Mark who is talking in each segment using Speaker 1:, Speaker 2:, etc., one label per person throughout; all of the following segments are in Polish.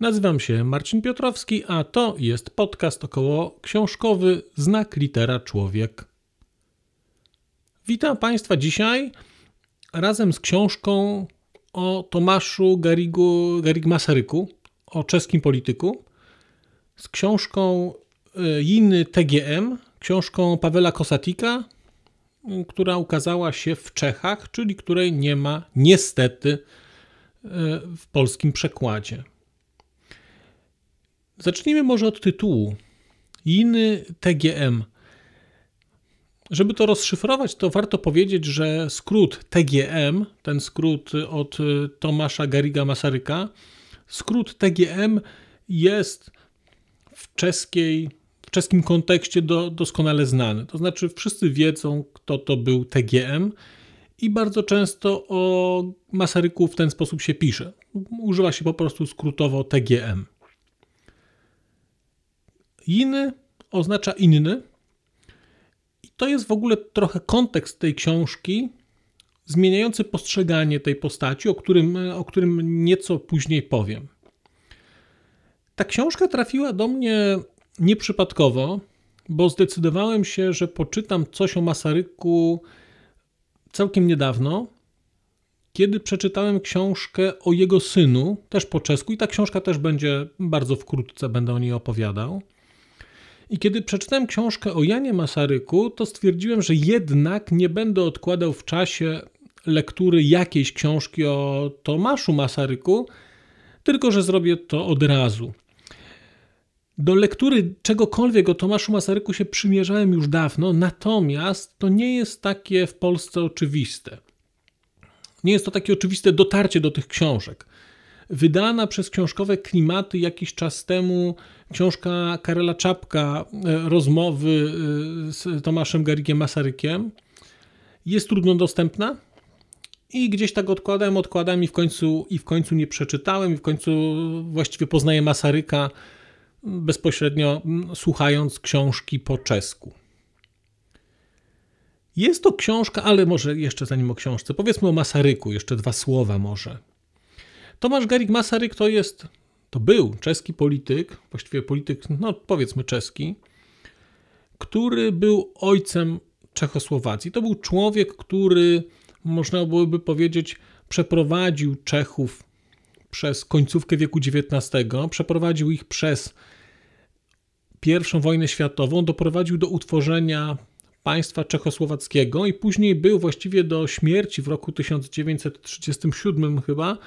Speaker 1: Nazywam się Marcin Piotrowski, a to jest podcast około książkowy Znak Litera Człowiek. Witam Państwa dzisiaj razem z książką o Tomaszu Garigu, Garig Masaryku, o czeskim polityku, z książką e, Jiny TGM, książką Pawela Kosatika, która ukazała się w Czechach, czyli której nie ma niestety e, w polskim przekładzie. Zacznijmy może od tytułu. Jiny TGM. Żeby to rozszyfrować, to warto powiedzieć, że skrót TGM, ten skrót od Tomasza Gariga Masaryka, skrót TGM jest w czeskiej w czeskim kontekście do, doskonale znany. To znaczy, wszyscy wiedzą, kto to był TGM, i bardzo często o Masaryku w ten sposób się pisze. Używa się po prostu skrótowo TGM. Inny oznacza inny, i to jest w ogóle trochę kontekst tej książki, zmieniający postrzeganie tej postaci, o którym, o którym nieco później powiem. Ta książka trafiła do mnie nieprzypadkowo, bo zdecydowałem się, że poczytam coś o Masaryku całkiem niedawno, kiedy przeczytałem książkę o jego synu, też po czesku, i ta książka też będzie bardzo wkrótce, będę o niej opowiadał. I kiedy przeczytałem książkę o Janie Masaryku, to stwierdziłem, że jednak nie będę odkładał w czasie lektury jakiejś książki o Tomaszu Masaryku, tylko że zrobię to od razu. Do lektury czegokolwiek o Tomaszu Masaryku się przymierzałem już dawno, natomiast to nie jest takie w Polsce oczywiste. Nie jest to takie oczywiste dotarcie do tych książek. Wydana przez książkowe klimaty jakiś czas temu książka Karela Czapka, e, rozmowy e, z Tomaszem Garigiem Masarykiem, jest trudno dostępna. I gdzieś tak odkładałem, odkładałem i w końcu, i w końcu nie przeczytałem, i w końcu właściwie poznaję Masaryka bezpośrednio słuchając książki po czesku. Jest to książka, ale może jeszcze zanim o książce, powiedzmy o Masaryku, jeszcze dwa słowa może. Tomasz Garik Masaryk to jest, to był czeski polityk, właściwie polityk, no powiedzmy czeski, który był ojcem Czechosłowacji. To był człowiek, który, można byłoby powiedzieć, przeprowadził Czechów przez końcówkę wieku XIX, przeprowadził ich przez I wojnę światową, doprowadził do utworzenia państwa czechosłowackiego i później był właściwie do śmierci w roku 1937 chyba,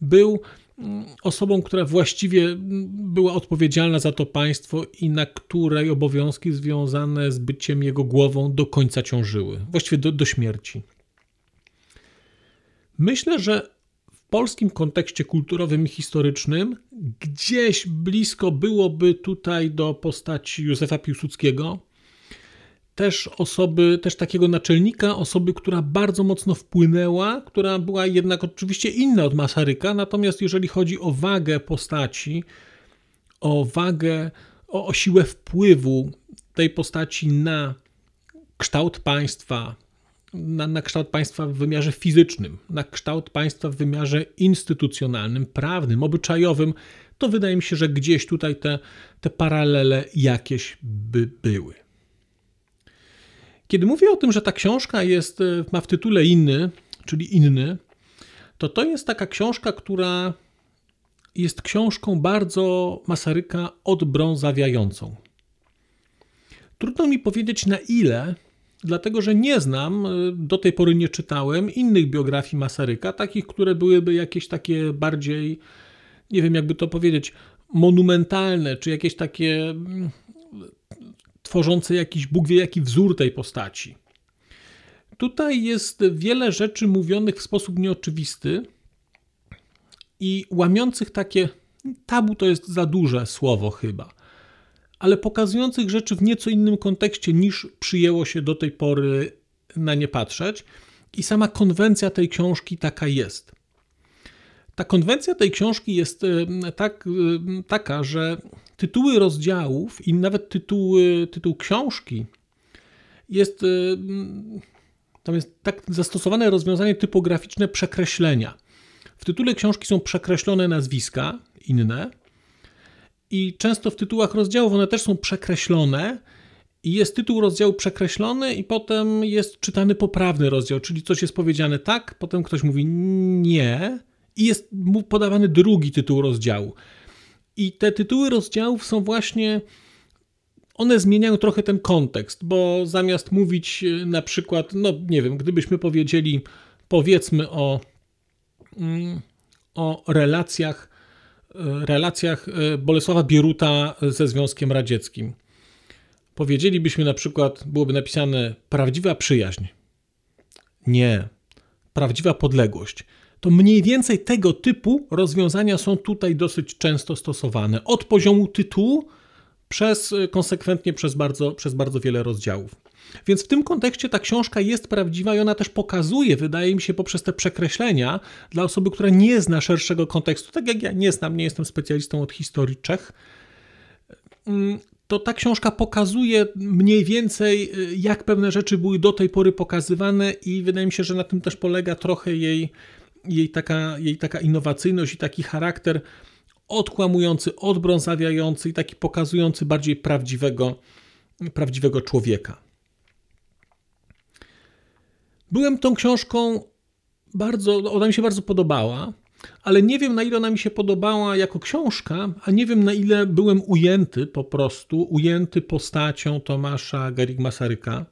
Speaker 1: był mm, osobą, która właściwie mm, była odpowiedzialna za to państwo i na której obowiązki związane z byciem jego głową do końca ciążyły, właściwie do, do śmierci. Myślę, że polskim kontekście kulturowym i historycznym gdzieś blisko byłoby tutaj do postaci Józefa Piłsudskiego, też osoby, też takiego naczelnika, osoby, która bardzo mocno wpłynęła, która była jednak oczywiście inna od Masaryka, natomiast jeżeli chodzi o wagę postaci, o wagę, o, o siłę wpływu tej postaci na kształt państwa, na, na kształt państwa w wymiarze fizycznym, na kształt państwa w wymiarze instytucjonalnym, prawnym, obyczajowym, to wydaje mi się, że gdzieś tutaj te, te paralele jakieś by były. Kiedy mówię o tym, że ta książka jest, e, ma w tytule inny, czyli inny, to to jest taka książka, która jest książką bardzo Masaryka odbrązawiającą. Trudno mi powiedzieć na ile dlatego że nie znam, y, do tej pory nie czytałem innych biografii Masaryka, takich, które byłyby jakieś takie bardziej, nie wiem jakby to powiedzieć, monumentalne, czy jakieś takie mm, tworzące jakiś Bóg wie jaki wzór tej postaci. Tutaj jest wiele rzeczy mówionych w sposób nieoczywisty i łamiących takie tabu to jest za duże słowo chyba, ale pokazujących rzeczy w nieco innym kontekście niż przyjęło się do tej pory na nie patrzeć. I sama konwencja tej książki taka jest. Ta konwencja tej książki jest tak, taka, że tytuły rozdziałów i nawet tytuły, tytuł książki jest, e, tam jest tak zastosowane rozwiązanie typograficzne przekreślenia. W tytule książki są przekreślone nazwiska inne i często w tytułach rozdziałów one też są przekreślone i jest tytuł rozdziału przekreślony i potem jest czytany poprawny rozdział, czyli coś jest powiedziane tak, potem ktoś mówi nie i jest mu podawany drugi tytuł rozdziału. I te tytuły rozdziałów są właśnie one zmieniają trochę ten kontekst, bo zamiast mówić e, na przykład, no nie wiem, gdybyśmy powiedzieli, powiedzmy o, mm, o relacjach, e, relacjach e, Bolesława Bieruta ze Związkiem Radzieckim. Powiedzielibyśmy na przykład, byłoby napisane prawdziwa przyjaźń. Nie, prawdziwa podległość. To mniej więcej tego typu rozwiązania są tutaj dosyć często stosowane. Od poziomu tytułu przez y, konsekwentnie przez bardzo, przez bardzo wiele rozdziałów. Więc w tym kontekście ta książka jest prawdziwa i ona też pokazuje, wydaje mi się, poprzez te przekreślenia dla osoby, która nie zna szerszego kontekstu, tak jak ja nie znam, nie jestem specjalistą od historii Czech, mm, to ta książka pokazuje mniej więcej, y, jak pewne rzeczy były do tej pory pokazywane, i wydaje mi się, że na tym też polega trochę jej, jej, taka, jej taka innowacyjność i taki charakter odkłamujący, odbrązawiający i taki pokazujący bardziej prawdziwego, prawdziwego człowieka. Byłem tą książką bardzo, ona mi się bardzo podobała, ale nie wiem na ile ona mi się podobała jako książka, a nie wiem na ile byłem ujęty po prostu, ujęty postacią Tomasza Garrigue-Masaryka,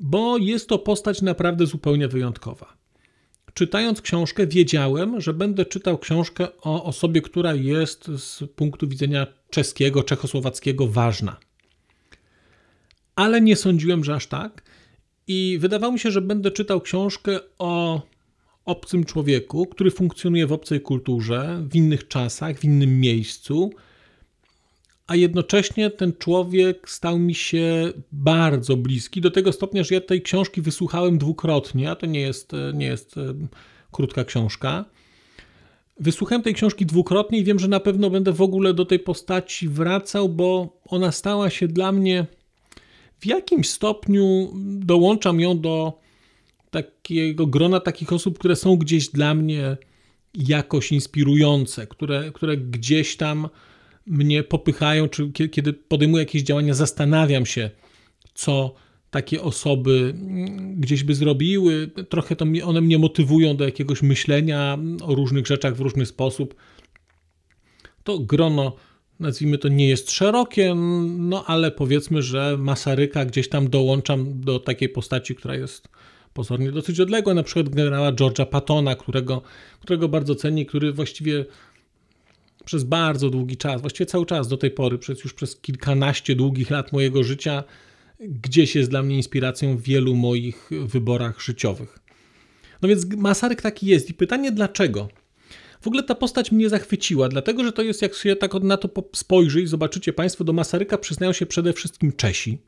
Speaker 1: bo jest to postać naprawdę zupełnie wyjątkowa czytając książkę, wiedziałem, że będę czytał książkę o osobie, która jest z punktu widzenia czeskiego, czechosłowackiego ważna. Ale nie sądziłem, że aż tak. I wydawało mi się, że będę czytał książkę o obcym człowieku, który funkcjonuje w obcej kulturze, w innych czasach, w innym miejscu a jednocześnie ten człowiek stał mi się bardzo bliski, do tego stopnia, że ja tej książki wysłuchałem dwukrotnie, a to nie jest, nie jest e, krótka książka. Wysłuchałem tej książki dwukrotnie i wiem, że na pewno będę w ogóle do tej postaci wracał, bo ona stała się dla mnie w jakimś stopniu, dołączam ją do takiego grona takich osób, które są gdzieś dla mnie jakoś inspirujące, które, które gdzieś tam mnie popychają, czy kiedy podejmuję jakieś działania, zastanawiam się, co takie osoby mm, gdzieś by zrobiły. Trochę to one mnie motywują do jakiegoś myślenia o różnych rzeczach w różny sposób. To grono, nazwijmy to, nie jest szerokie, no ale powiedzmy, że Masaryka gdzieś tam dołączam do takiej postaci, która jest pozornie dosyć odległa, na przykład generała George'a Pattona, którego, którego bardzo cenię, który właściwie przez bardzo długi czas, właściwie cały czas do tej pory, przez już przez kilkanaście długich lat mojego życia, gdzieś jest dla mnie inspiracją w wielu moich wyborach życiowych. No więc Masaryk taki jest. I pytanie dlaczego? W ogóle ta postać mnie zachwyciła, dlatego że to jest, jak się tak na to spojrzy i zobaczycie Państwo, do Masaryka przyznają się przede wszystkim Czesi.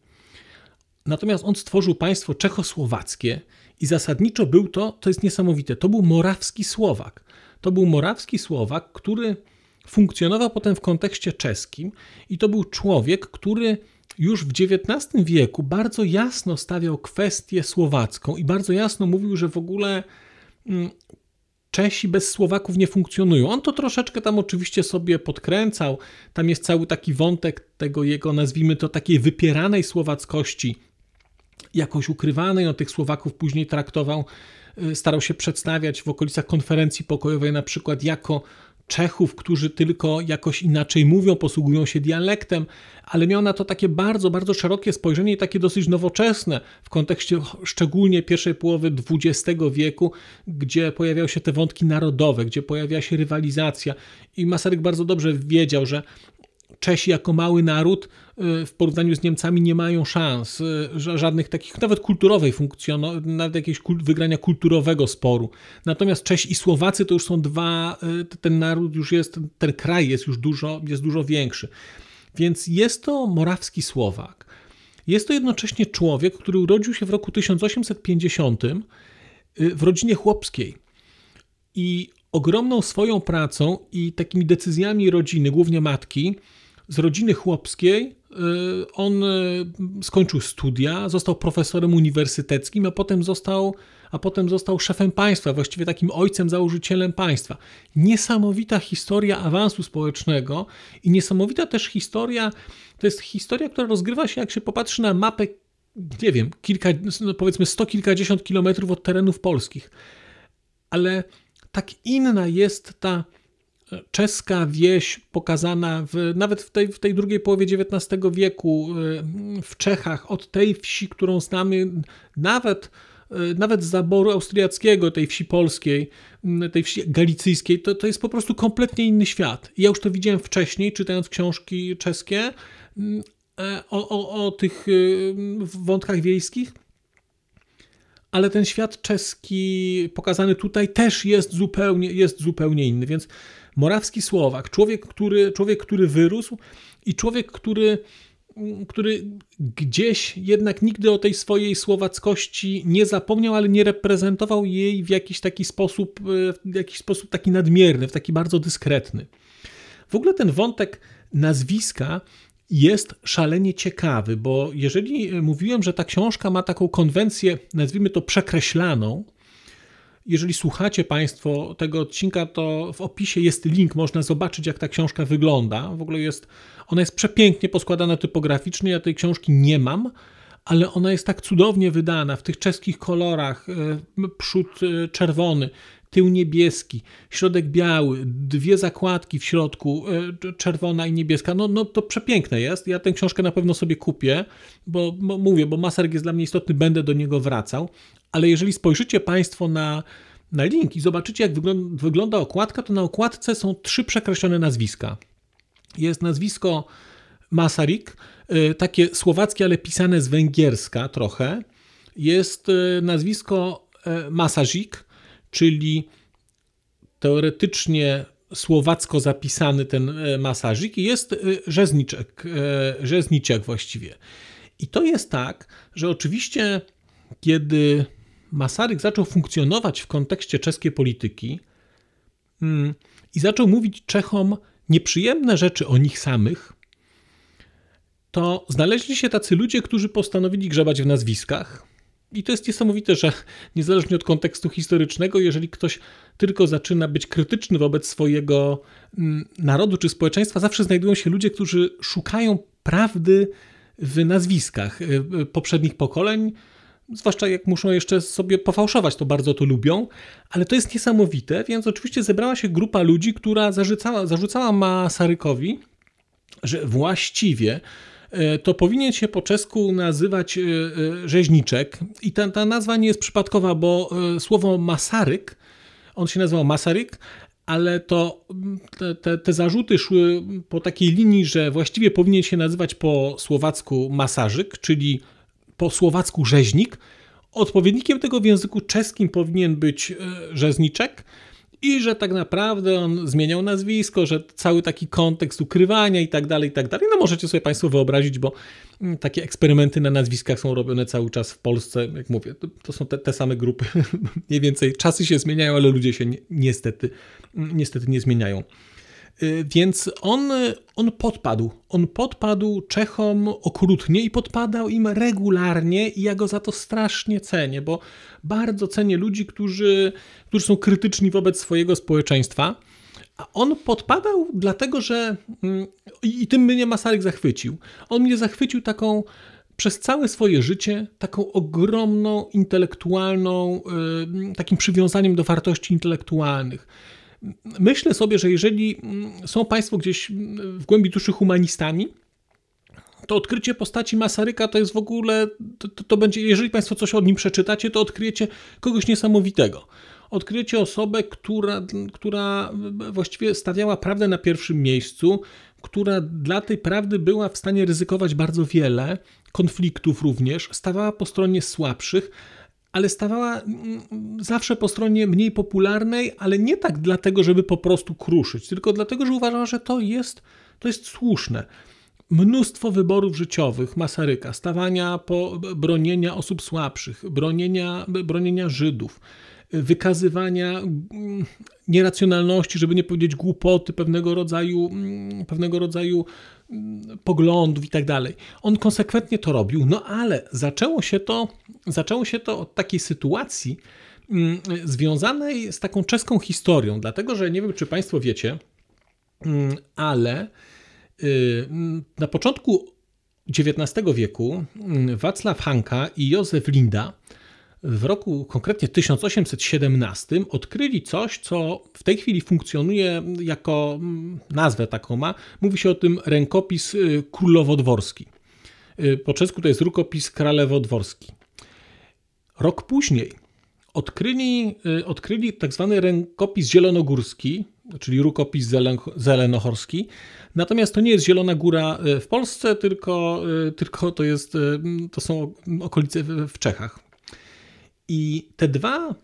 Speaker 1: Natomiast on stworzył państwo czechosłowackie i zasadniczo był to, to jest niesamowite, to był morawski Słowak. To był morawski Słowak, który funkcjonował potem w kontekście czeskim i to był człowiek, który już w XIX wieku bardzo jasno stawiał kwestię słowacką i bardzo jasno mówił, że w ogóle mm, Czesi bez Słowaków nie funkcjonują. On to troszeczkę tam oczywiście sobie podkręcał. Tam jest cały taki wątek tego jego, nazwijmy to, takiej wypieranej słowackości, jakoś ukrywanej. On tych Słowaków później traktował, y, starał się przedstawiać w okolicach konferencji pokojowej na przykład jako Czechów, którzy tylko jakoś inaczej mówią, posługują się dialektem, ale miał na to takie bardzo, bardzo szerokie spojrzenie i takie dosyć nowoczesne w kontekście szczególnie pierwszej połowy XX wieku, gdzie pojawiały się te wątki narodowe, gdzie pojawiała się rywalizacja. I Masaryk bardzo dobrze wiedział, że Czesi jako mały naród y, w porównaniu z Niemcami nie mają szans, y, żadnych takich, nawet kulturowej funkcjonowania, nawet jakiegoś wygrania kulturowego sporu. Natomiast Czesi i Słowacy to już są dwa, y, ten naród już jest, ten kraj jest już dużo, jest dużo większy. Więc jest to morawski Słowak. Jest to jednocześnie człowiek, który urodził się w roku 1850 y, w rodzinie chłopskiej. I ogromną swoją pracą i takimi decyzjami rodziny, głównie matki, z rodziny chłopskiej, y, on y, skończył studia, został profesorem uniwersyteckim, a potem został, a potem został szefem państwa, właściwie takim ojcem, założycielem państwa. Niesamowita historia awansu społecznego i niesamowita też historia, to jest historia, która rozgrywa się, jak się popatrzy na mapę, nie wiem, kilka, no powiedzmy sto kilkadziesiąt kilometrów od terenów polskich. Ale tak inna jest ta czeska wieś pokazana w, nawet w tej, w tej drugiej połowie XIX wieku y, w Czechach, od tej wsi, którą znamy nawet, y, nawet zaboru austriackiego, tej wsi polskiej, y, tej wsi galicyjskiej, to, to jest po prostu kompletnie inny świat. Ja już to widziałem wcześniej, czytając książki czeskie e, o, o, o tych wątkach wiejskich ale ten świat czeski pokazany tutaj też jest zupełnie, jest zupełnie inny. Więc Morawski Słowak, człowiek, który, człowiek, który wyrósł i człowiek, który, który gdzieś jednak nigdy o tej swojej słowackości nie zapomniał, ale nie reprezentował jej w jakiś taki sposób, w jakiś sposób taki nadmierny, w taki bardzo dyskretny. W ogóle ten wątek nazwiska jest szalenie ciekawy, bo jeżeli mówiłem, że ta książka ma taką konwencję, nazwijmy to przekreślaną, jeżeli słuchacie Państwo tego odcinka, to w opisie jest link, można zobaczyć, jak ta książka wygląda. W ogóle jest, ona jest przepięknie poskładana typograficznie. Ja tej książki nie mam, ale ona jest tak cudownie wydana w tych czeskich kolorach. E, przód e, czerwony, tył niebieski, środek biały, dwie zakładki w środku, e, czerwona i niebieska. No, no to przepiękne jest. Ja tę książkę na pewno sobie kupię, bo, bo mówię, bo Maserg jest dla mnie istotny, będę do niego wracał. Ale jeżeli spojrzycie Państwo na, na link i zobaczycie, jak wygląda, wygląda okładka, to na okładce są trzy przekreślone nazwiska. Jest nazwisko Masaryk, e, takie słowackie, ale pisane z węgierska trochę. Jest e, nazwisko Masażyk, czyli teoretycznie słowacko zapisany ten e, masażyk i jest e, rzezniczek, e, rzezniczek właściwie. I to jest tak, że oczywiście kiedy Masaryk zaczął funkcjonować w kontekście czeskiej polityki mm, i zaczął mówić Czechom nieprzyjemne rzeczy o nich samych, to znaleźli się tacy ludzie, którzy postanowili grzebać w nazwiskach i to jest niesamowite, że niezależnie od kontekstu historycznego, jeżeli ktoś tylko zaczyna być krytyczny wobec swojego mm, narodu czy społeczeństwa, zawsze znajdują się ludzie, którzy szukają prawdy w nazwiskach y, y, poprzednich pokoleń, zwłaszcza jak muszą jeszcze sobie pofałszować, to bardzo to lubią, ale to jest niesamowite, więc oczywiście zebrała się grupa ludzi, która zarzucała, zarzucała Masarykowi, że właściwie to powinien się po czesku nazywać e, e, rzeźniczek. I ta, ta nazwa nie jest przypadkowa, bo słowo masaryk, on się nazywał masaryk, ale to te, te, te, zarzuty szły po takiej linii, że właściwie powinien się nazywać po słowacku masażyk, czyli po słowacku rzeźnik. Odpowiednikiem tego w języku czeskim powinien być rzezniczek, i że tak naprawdę on zmieniał nazwisko, że cały taki kontekst ukrywania i tak dalej, i tak dalej. No możecie sobie Państwo wyobrazić, bo mm, takie eksperymenty na nazwiskach są robione cały czas w Polsce. Jak mówię, to, są te, te, same grupy. Mniej więcej czasy się zmieniają, ale ludzie się ni niestety, mm, niestety nie zmieniają. Y, więc on, on podpadł. On podpadł Czechom okrutnie i podpadał im regularnie, i ja go za to strasznie cenię, bo bardzo cenię ludzi, którzy, którzy są krytyczni wobec swojego społeczeństwa. A on podpadał dlatego, że mm, i tym mnie Masaryk zachwycił. On mnie zachwycił taką przez całe swoje życie taką ogromną intelektualną, y, takim przywiązaniem do wartości intelektualnych myślę sobie, że jeżeli mm, są Państwo gdzieś mm, w głębi duszy humanistami, to odkrycie postaci Masaryka to jest w ogóle, to, to, to, będzie, jeżeli Państwo coś o nim przeczytacie, to odkryjecie kogoś niesamowitego. Odkryjecie osobę, która, która właściwie stawiała prawdę na pierwszym miejscu, która dla tej prawdy była w stanie ryzykować bardzo wiele, konfliktów również, stawała po stronie słabszych, ale stawała mm, zawsze po stronie mniej popularnej, ale nie tak dlatego, żeby po prostu kruszyć, tylko dlatego, że uważała, że to jest, to jest słuszne. mnóstwo wyborów życiowych Masaryka, stawania po bronienia osób słabszych, bronienia, bronienia Żydów, wykazywania mm, nieracjonalności, żeby nie powiedzieć głupoty, pewnego rodzaju, mm, pewnego rodzaju poglądów i tak dalej. On konsekwentnie to robił, no ale zaczęło się to, zaczęło się to od takiej sytuacji związanej z taką czeską historią, dlatego że nie wiem, czy Państwo wiecie, ale y, na początku XIX wieku Wacław Hanka i Józef Linda w roku konkretnie 1817 odkryli coś, co w tej chwili funkcjonuje jako mm, nazwę taką ma. Mówi się o tym rękopis y, królowodworski. Y, po czesku to jest rukopis kralewodworski. Rok później odkryli, y, odkryli tak zwany rękopis zielonogórski, czyli rukopis zelenochorski. Natomiast to nie jest Zielona Góra w Polsce, tylko, tylko to, jest, to są okolice w Czechach. I te dwa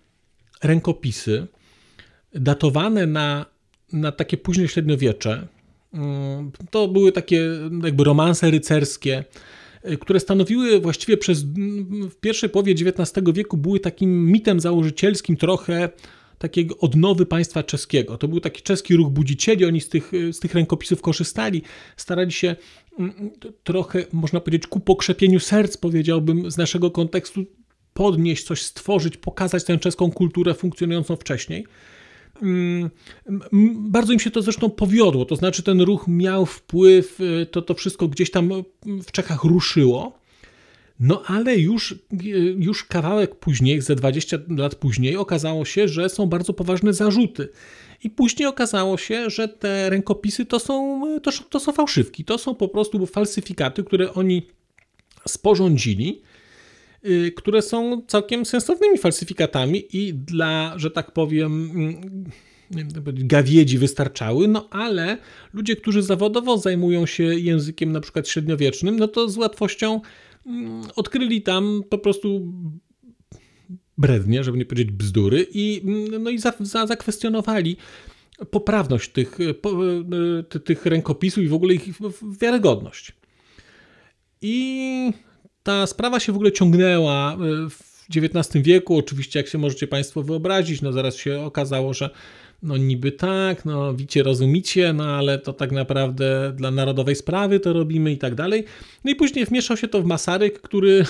Speaker 1: rękopisy, datowane na, na takie późne średniowiecze, mm, to były takie jakby romanse rycerskie, y, które stanowiły właściwie przez w pierwszej połowie XIX wieku były takim mitem założycielskim trochę takiego odnowy państwa czeskiego. To był taki czeski ruch budzicieli, oni z tych, z tych rękopisów korzystali, starali się mm, trochę, można powiedzieć, ku pokrzepieniu serc, powiedziałbym, z naszego kontekstu podnieść, coś stworzyć, pokazać tę czeską kulturę funkcjonującą wcześniej. Mm, bardzo im się to zresztą powiodło, to znaczy ten ruch miał wpływ, y, to, to wszystko gdzieś tam w Czechach ruszyło. No ale już, y, już kawałek później, ze 20 lat później, okazało się, że są bardzo poważne zarzuty. I później okazało się, że te rękopisy to są, to, to są fałszywki, to są po prostu falsyfikaty, które oni sporządzili które są całkiem sensownymi falsyfikatami i dla, że tak powiem, mm, gawiedzi wystarczały, no ale ludzie, którzy zawodowo zajmują się językiem na przykład średniowiecznym, no to z łatwością mm, odkryli tam po prostu brednie, żeby nie powiedzieć bzdury i, mm, no i za, za, zakwestionowali poprawność tych, po, y, tych rękopisów i w ogóle ich wiarygodność. I ta sprawa się w ogóle ciągnęła e, w XIX wieku. Oczywiście, jak się możecie Państwo wyobrazić, no zaraz się okazało, że no niby tak, no wicie, rozumicie, no ale to tak naprawdę dla narodowej sprawy to robimy i tak dalej. No i później wmieszał się to w Masaryk, który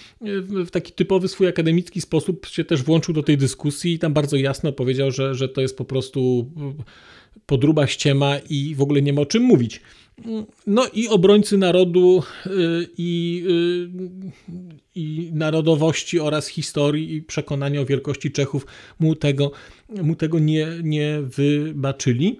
Speaker 1: w taki typowy swój akademicki sposób się też włączył do tej dyskusji i tam bardzo jasno powiedział, że, że to jest po prostu podruba ściema i w ogóle nie ma o czym mówić. No i obrońcy narodu y, i, y, i narodowości oraz historii i przekonania o wielkości Czechów mu tego, mu tego nie, nie wybaczyli.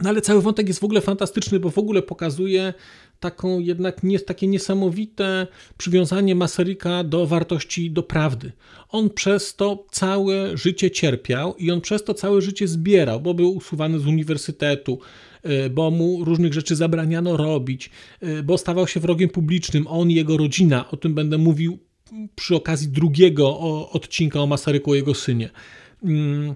Speaker 1: No ale cały wątek jest w ogóle fantastyczny, bo w ogóle pokazuje taką jednak nie, takie niesamowite przywiązanie Masaryka do wartości, do prawdy. On przez to całe życie cierpiał i on przez to całe życie zbierał, bo był usuwany z uniwersytetu, bo mu różnych rzeczy zabraniano robić, y, bo stawał się wrogiem publicznym, on i jego rodzina. O tym będę mówił przy okazji drugiego odcinka o Masaryku, o jego synie. Mm,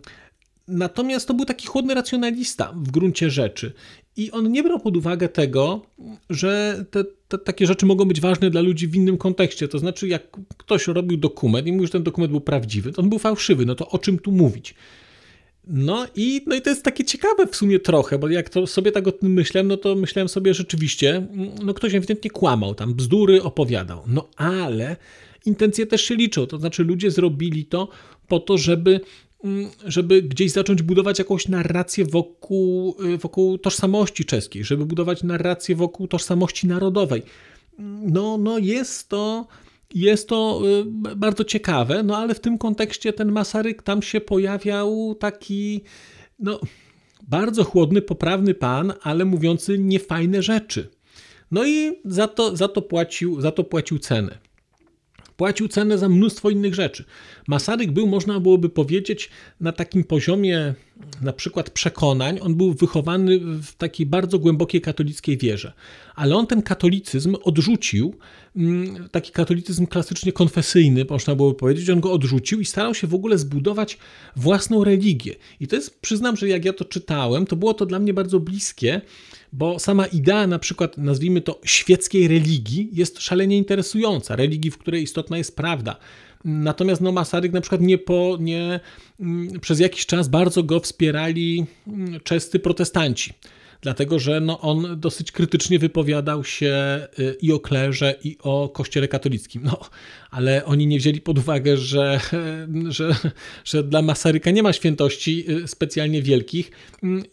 Speaker 1: natomiast to był taki chłodny racjonalista w gruncie rzeczy. I on nie brał pod uwagę tego, że te, te, takie rzeczy mogą być ważne dla ludzi w innym kontekście. To znaczy, jak ktoś robił dokument i mówił, że ten dokument był prawdziwy, to on był fałszywy, no to o czym tu mówić? No i, no i to jest takie ciekawe w sumie trochę, bo jak to sobie tak o tym myślałem, no to myślałem sobie rzeczywiście, no ktoś ewidentnie kłamał, tam bzdury opowiadał. No ale intencje też się liczą, to znaczy ludzie zrobili to po to, żeby Mm, żeby gdzieś zacząć budować jakąś narrację wokół, y, wokół tożsamości czeskiej, żeby budować narrację wokół tożsamości narodowej. No, no jest to. Jest to y, bardzo ciekawe, no ale w tym kontekście ten Masaryk tam się pojawiał taki, no, bardzo chłodny, poprawny pan, ale mówiący niefajne rzeczy. No i za to, za to, płacił, za to płacił cenę. Płacił cenę za mnóstwo innych rzeczy. Masaryk był, można byłoby powiedzieć, na takim poziomie na przykład przekonań, on był wychowany w takiej bardzo głębokiej katolickiej wierze, ale on ten katolicyzm odrzucił, taki katolicyzm klasycznie konfesyjny, można byłoby powiedzieć, on go odrzucił i starał się w ogóle zbudować własną religię. I to jest, przyznam, że jak ja to czytałem, to było to dla mnie bardzo bliskie, bo sama idea na przykład, nazwijmy to świeckiej religii, jest szalenie interesująca, religii, w której istotna jest prawda. Natomiast no, Masaryk na przykład nie, po, nie mm, przez jakiś czas bardzo go wspierali mm, czescy protestanci dlatego że no, on dosyć krytycznie wypowiadał się y, i o klerze, i o kościele katolickim. No, ale oni nie wzięli pod uwagę, że, że, że dla Masaryka nie ma świętości y, specjalnie wielkich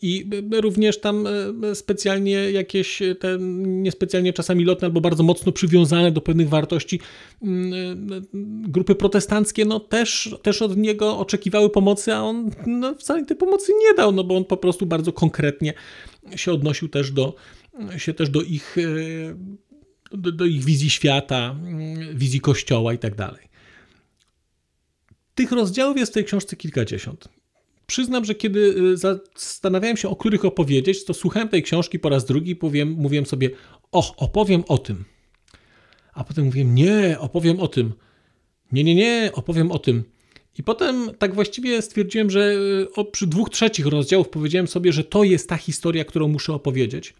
Speaker 1: i również tam y, specjalnie jakieś te niespecjalnie czasami lotne albo bardzo mocno przywiązane do pewnych wartości grupy protestanckie no też, też od niego oczekiwały pomocy, a on no, wcale tej pomocy nie dał, no bo on po prostu bardzo konkretnie się odnosił też do, się też do ich, e, do, do ich wizji świata, wizji kościoła i tak dalej. Tych rozdziałów jest w tej książce kilkadziesiąt. Przyznam, że kiedy e, zastanawiałem się, o których opowiedzieć, to słuchałem tej książki po raz drugi i powiem, mówiłem sobie, och, opowiem o tym. A potem mówiłem, nie, opowiem o tym. Nie, nie, nie, opowiem o tym. I potem tak właściwie stwierdziłem, że e, przy dwóch trzecich rozdziałów powiedziałem sobie, że to jest ta historia, którą muszę opowiedzieć.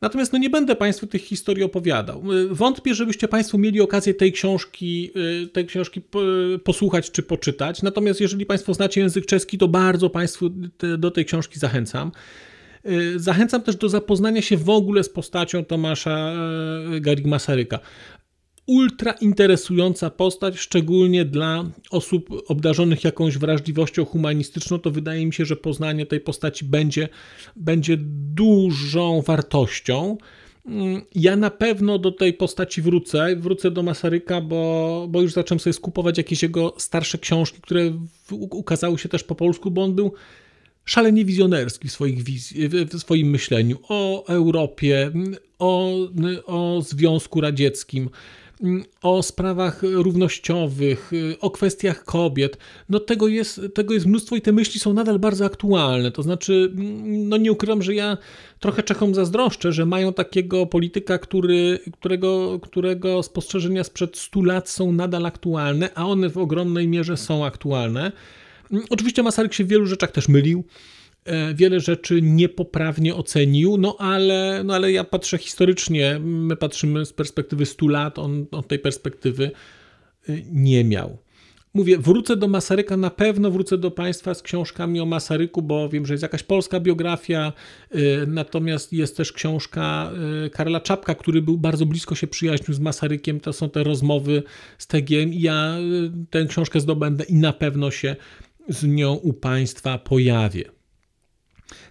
Speaker 1: Natomiast no nie będę Państwu tych historii opowiadał. E, wątpię, żebyście Państwo mieli okazję tej książki, e, tej książki posłuchać czy poczytać. Natomiast jeżeli Państwo znacie język czeski, to bardzo Państwu do tej książki zachęcam. Zachęcam też do zapoznania się w ogóle z postacią Tomasza Garig Masaryka ultra interesująca postać, szczególnie dla osób obdarzonych jakąś wrażliwością humanistyczną, to wydaje mi się, że poznanie tej postaci będzie, będzie dużą wartością. Ja na pewno do tej postaci wrócę, wrócę do Masaryka, bo, bo już zacząłem sobie skupować jakieś jego starsze książki, które ukazały się też po polsku, bo on był szalenie wizjonerski w, swoich wizji, w swoim myśleniu o Europie, o, o Związku Radzieckim o sprawach równościowych, o kwestiach kobiet, no tego jest, tego jest mnóstwo i te myśli są nadal bardzo aktualne. To znaczy, no nie ukrywam, że ja trochę Czechom zazdroszczę, że mają takiego polityka, który, którego, którego spostrzeżenia sprzed 100 lat są nadal aktualne, a one w ogromnej mierze są aktualne. Oczywiście Masaryk się w wielu rzeczach też mylił. E, wiele rzeczy niepoprawnie ocenił, no ale, no ale ja patrzę historycznie, my patrzymy z perspektywy 100 lat, on od tej perspektywy e, nie miał. Mówię, wrócę do Masaryka, na pewno wrócę do Państwa z książkami o Masaryku, bo wiem, że jest jakaś polska biografia, e, natomiast jest też książka Karla Czapka, który był bardzo blisko się przyjaźnił z Masarykiem, to są te rozmowy z TGM i ja tę książkę zdobędę i na pewno się z nią u Państwa pojawię.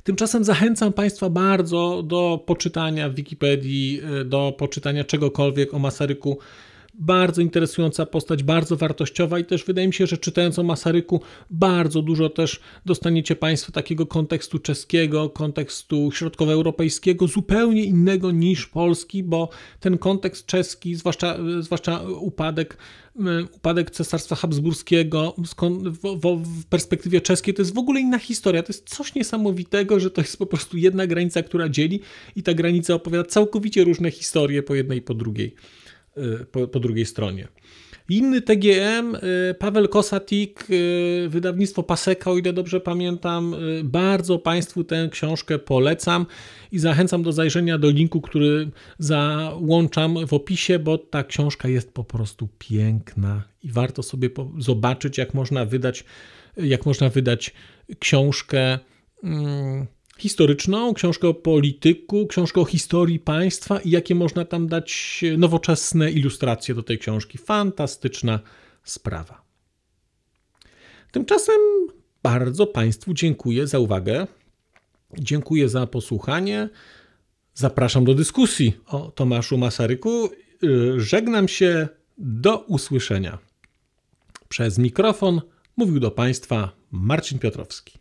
Speaker 1: Tymczasem zachęcam Państwa bardzo do poczytania w Wikipedii, e, do poczytania czegokolwiek o Masaryku. Bardzo interesująca postać, bardzo wartościowa i też wydaje mi się, że czytając o Masaryku bardzo dużo też dostaniecie Państwo takiego kontekstu czeskiego, kontekstu środkowoeuropejskiego, zupełnie innego niż polski, bo ten kontekst czeski, zwłaszcza, zwłaszcza upadek upadek Cesarstwa Habsburskiego w, perspektywie czeskiej to jest w ogóle inna historia. To jest coś niesamowitego, że to jest po prostu jedna granica, która dzieli i ta granica opowiada całkowicie różne historie po jednej i po drugiej, po, po drugiej stronie. Inny TGM, y, Paweł Kosatik, y, wydawnictwo Paseka, o ile dobrze pamiętam. Y, bardzo Państwu tę książkę polecam i zachęcam do zajrzenia do linku, który załączam w opisie, bo ta książka jest po prostu piękna i warto sobie zobaczyć, jak można wydać, jak można wydać książkę. Hmm, historyczną, książkę o polityku, książkę o historii państwa i jakie można tam dać nowoczesne ilustracje do tej książki. Fantastyczna sprawa. Tymczasem bardzo Państwu dziękuję za uwagę. Dziękuję za posłuchanie. Zapraszam do dyskusji o Tomaszu Masaryku. Żegnam się. Do usłyszenia. Przez mikrofon mówił do Państwa Marcin Piotrowski.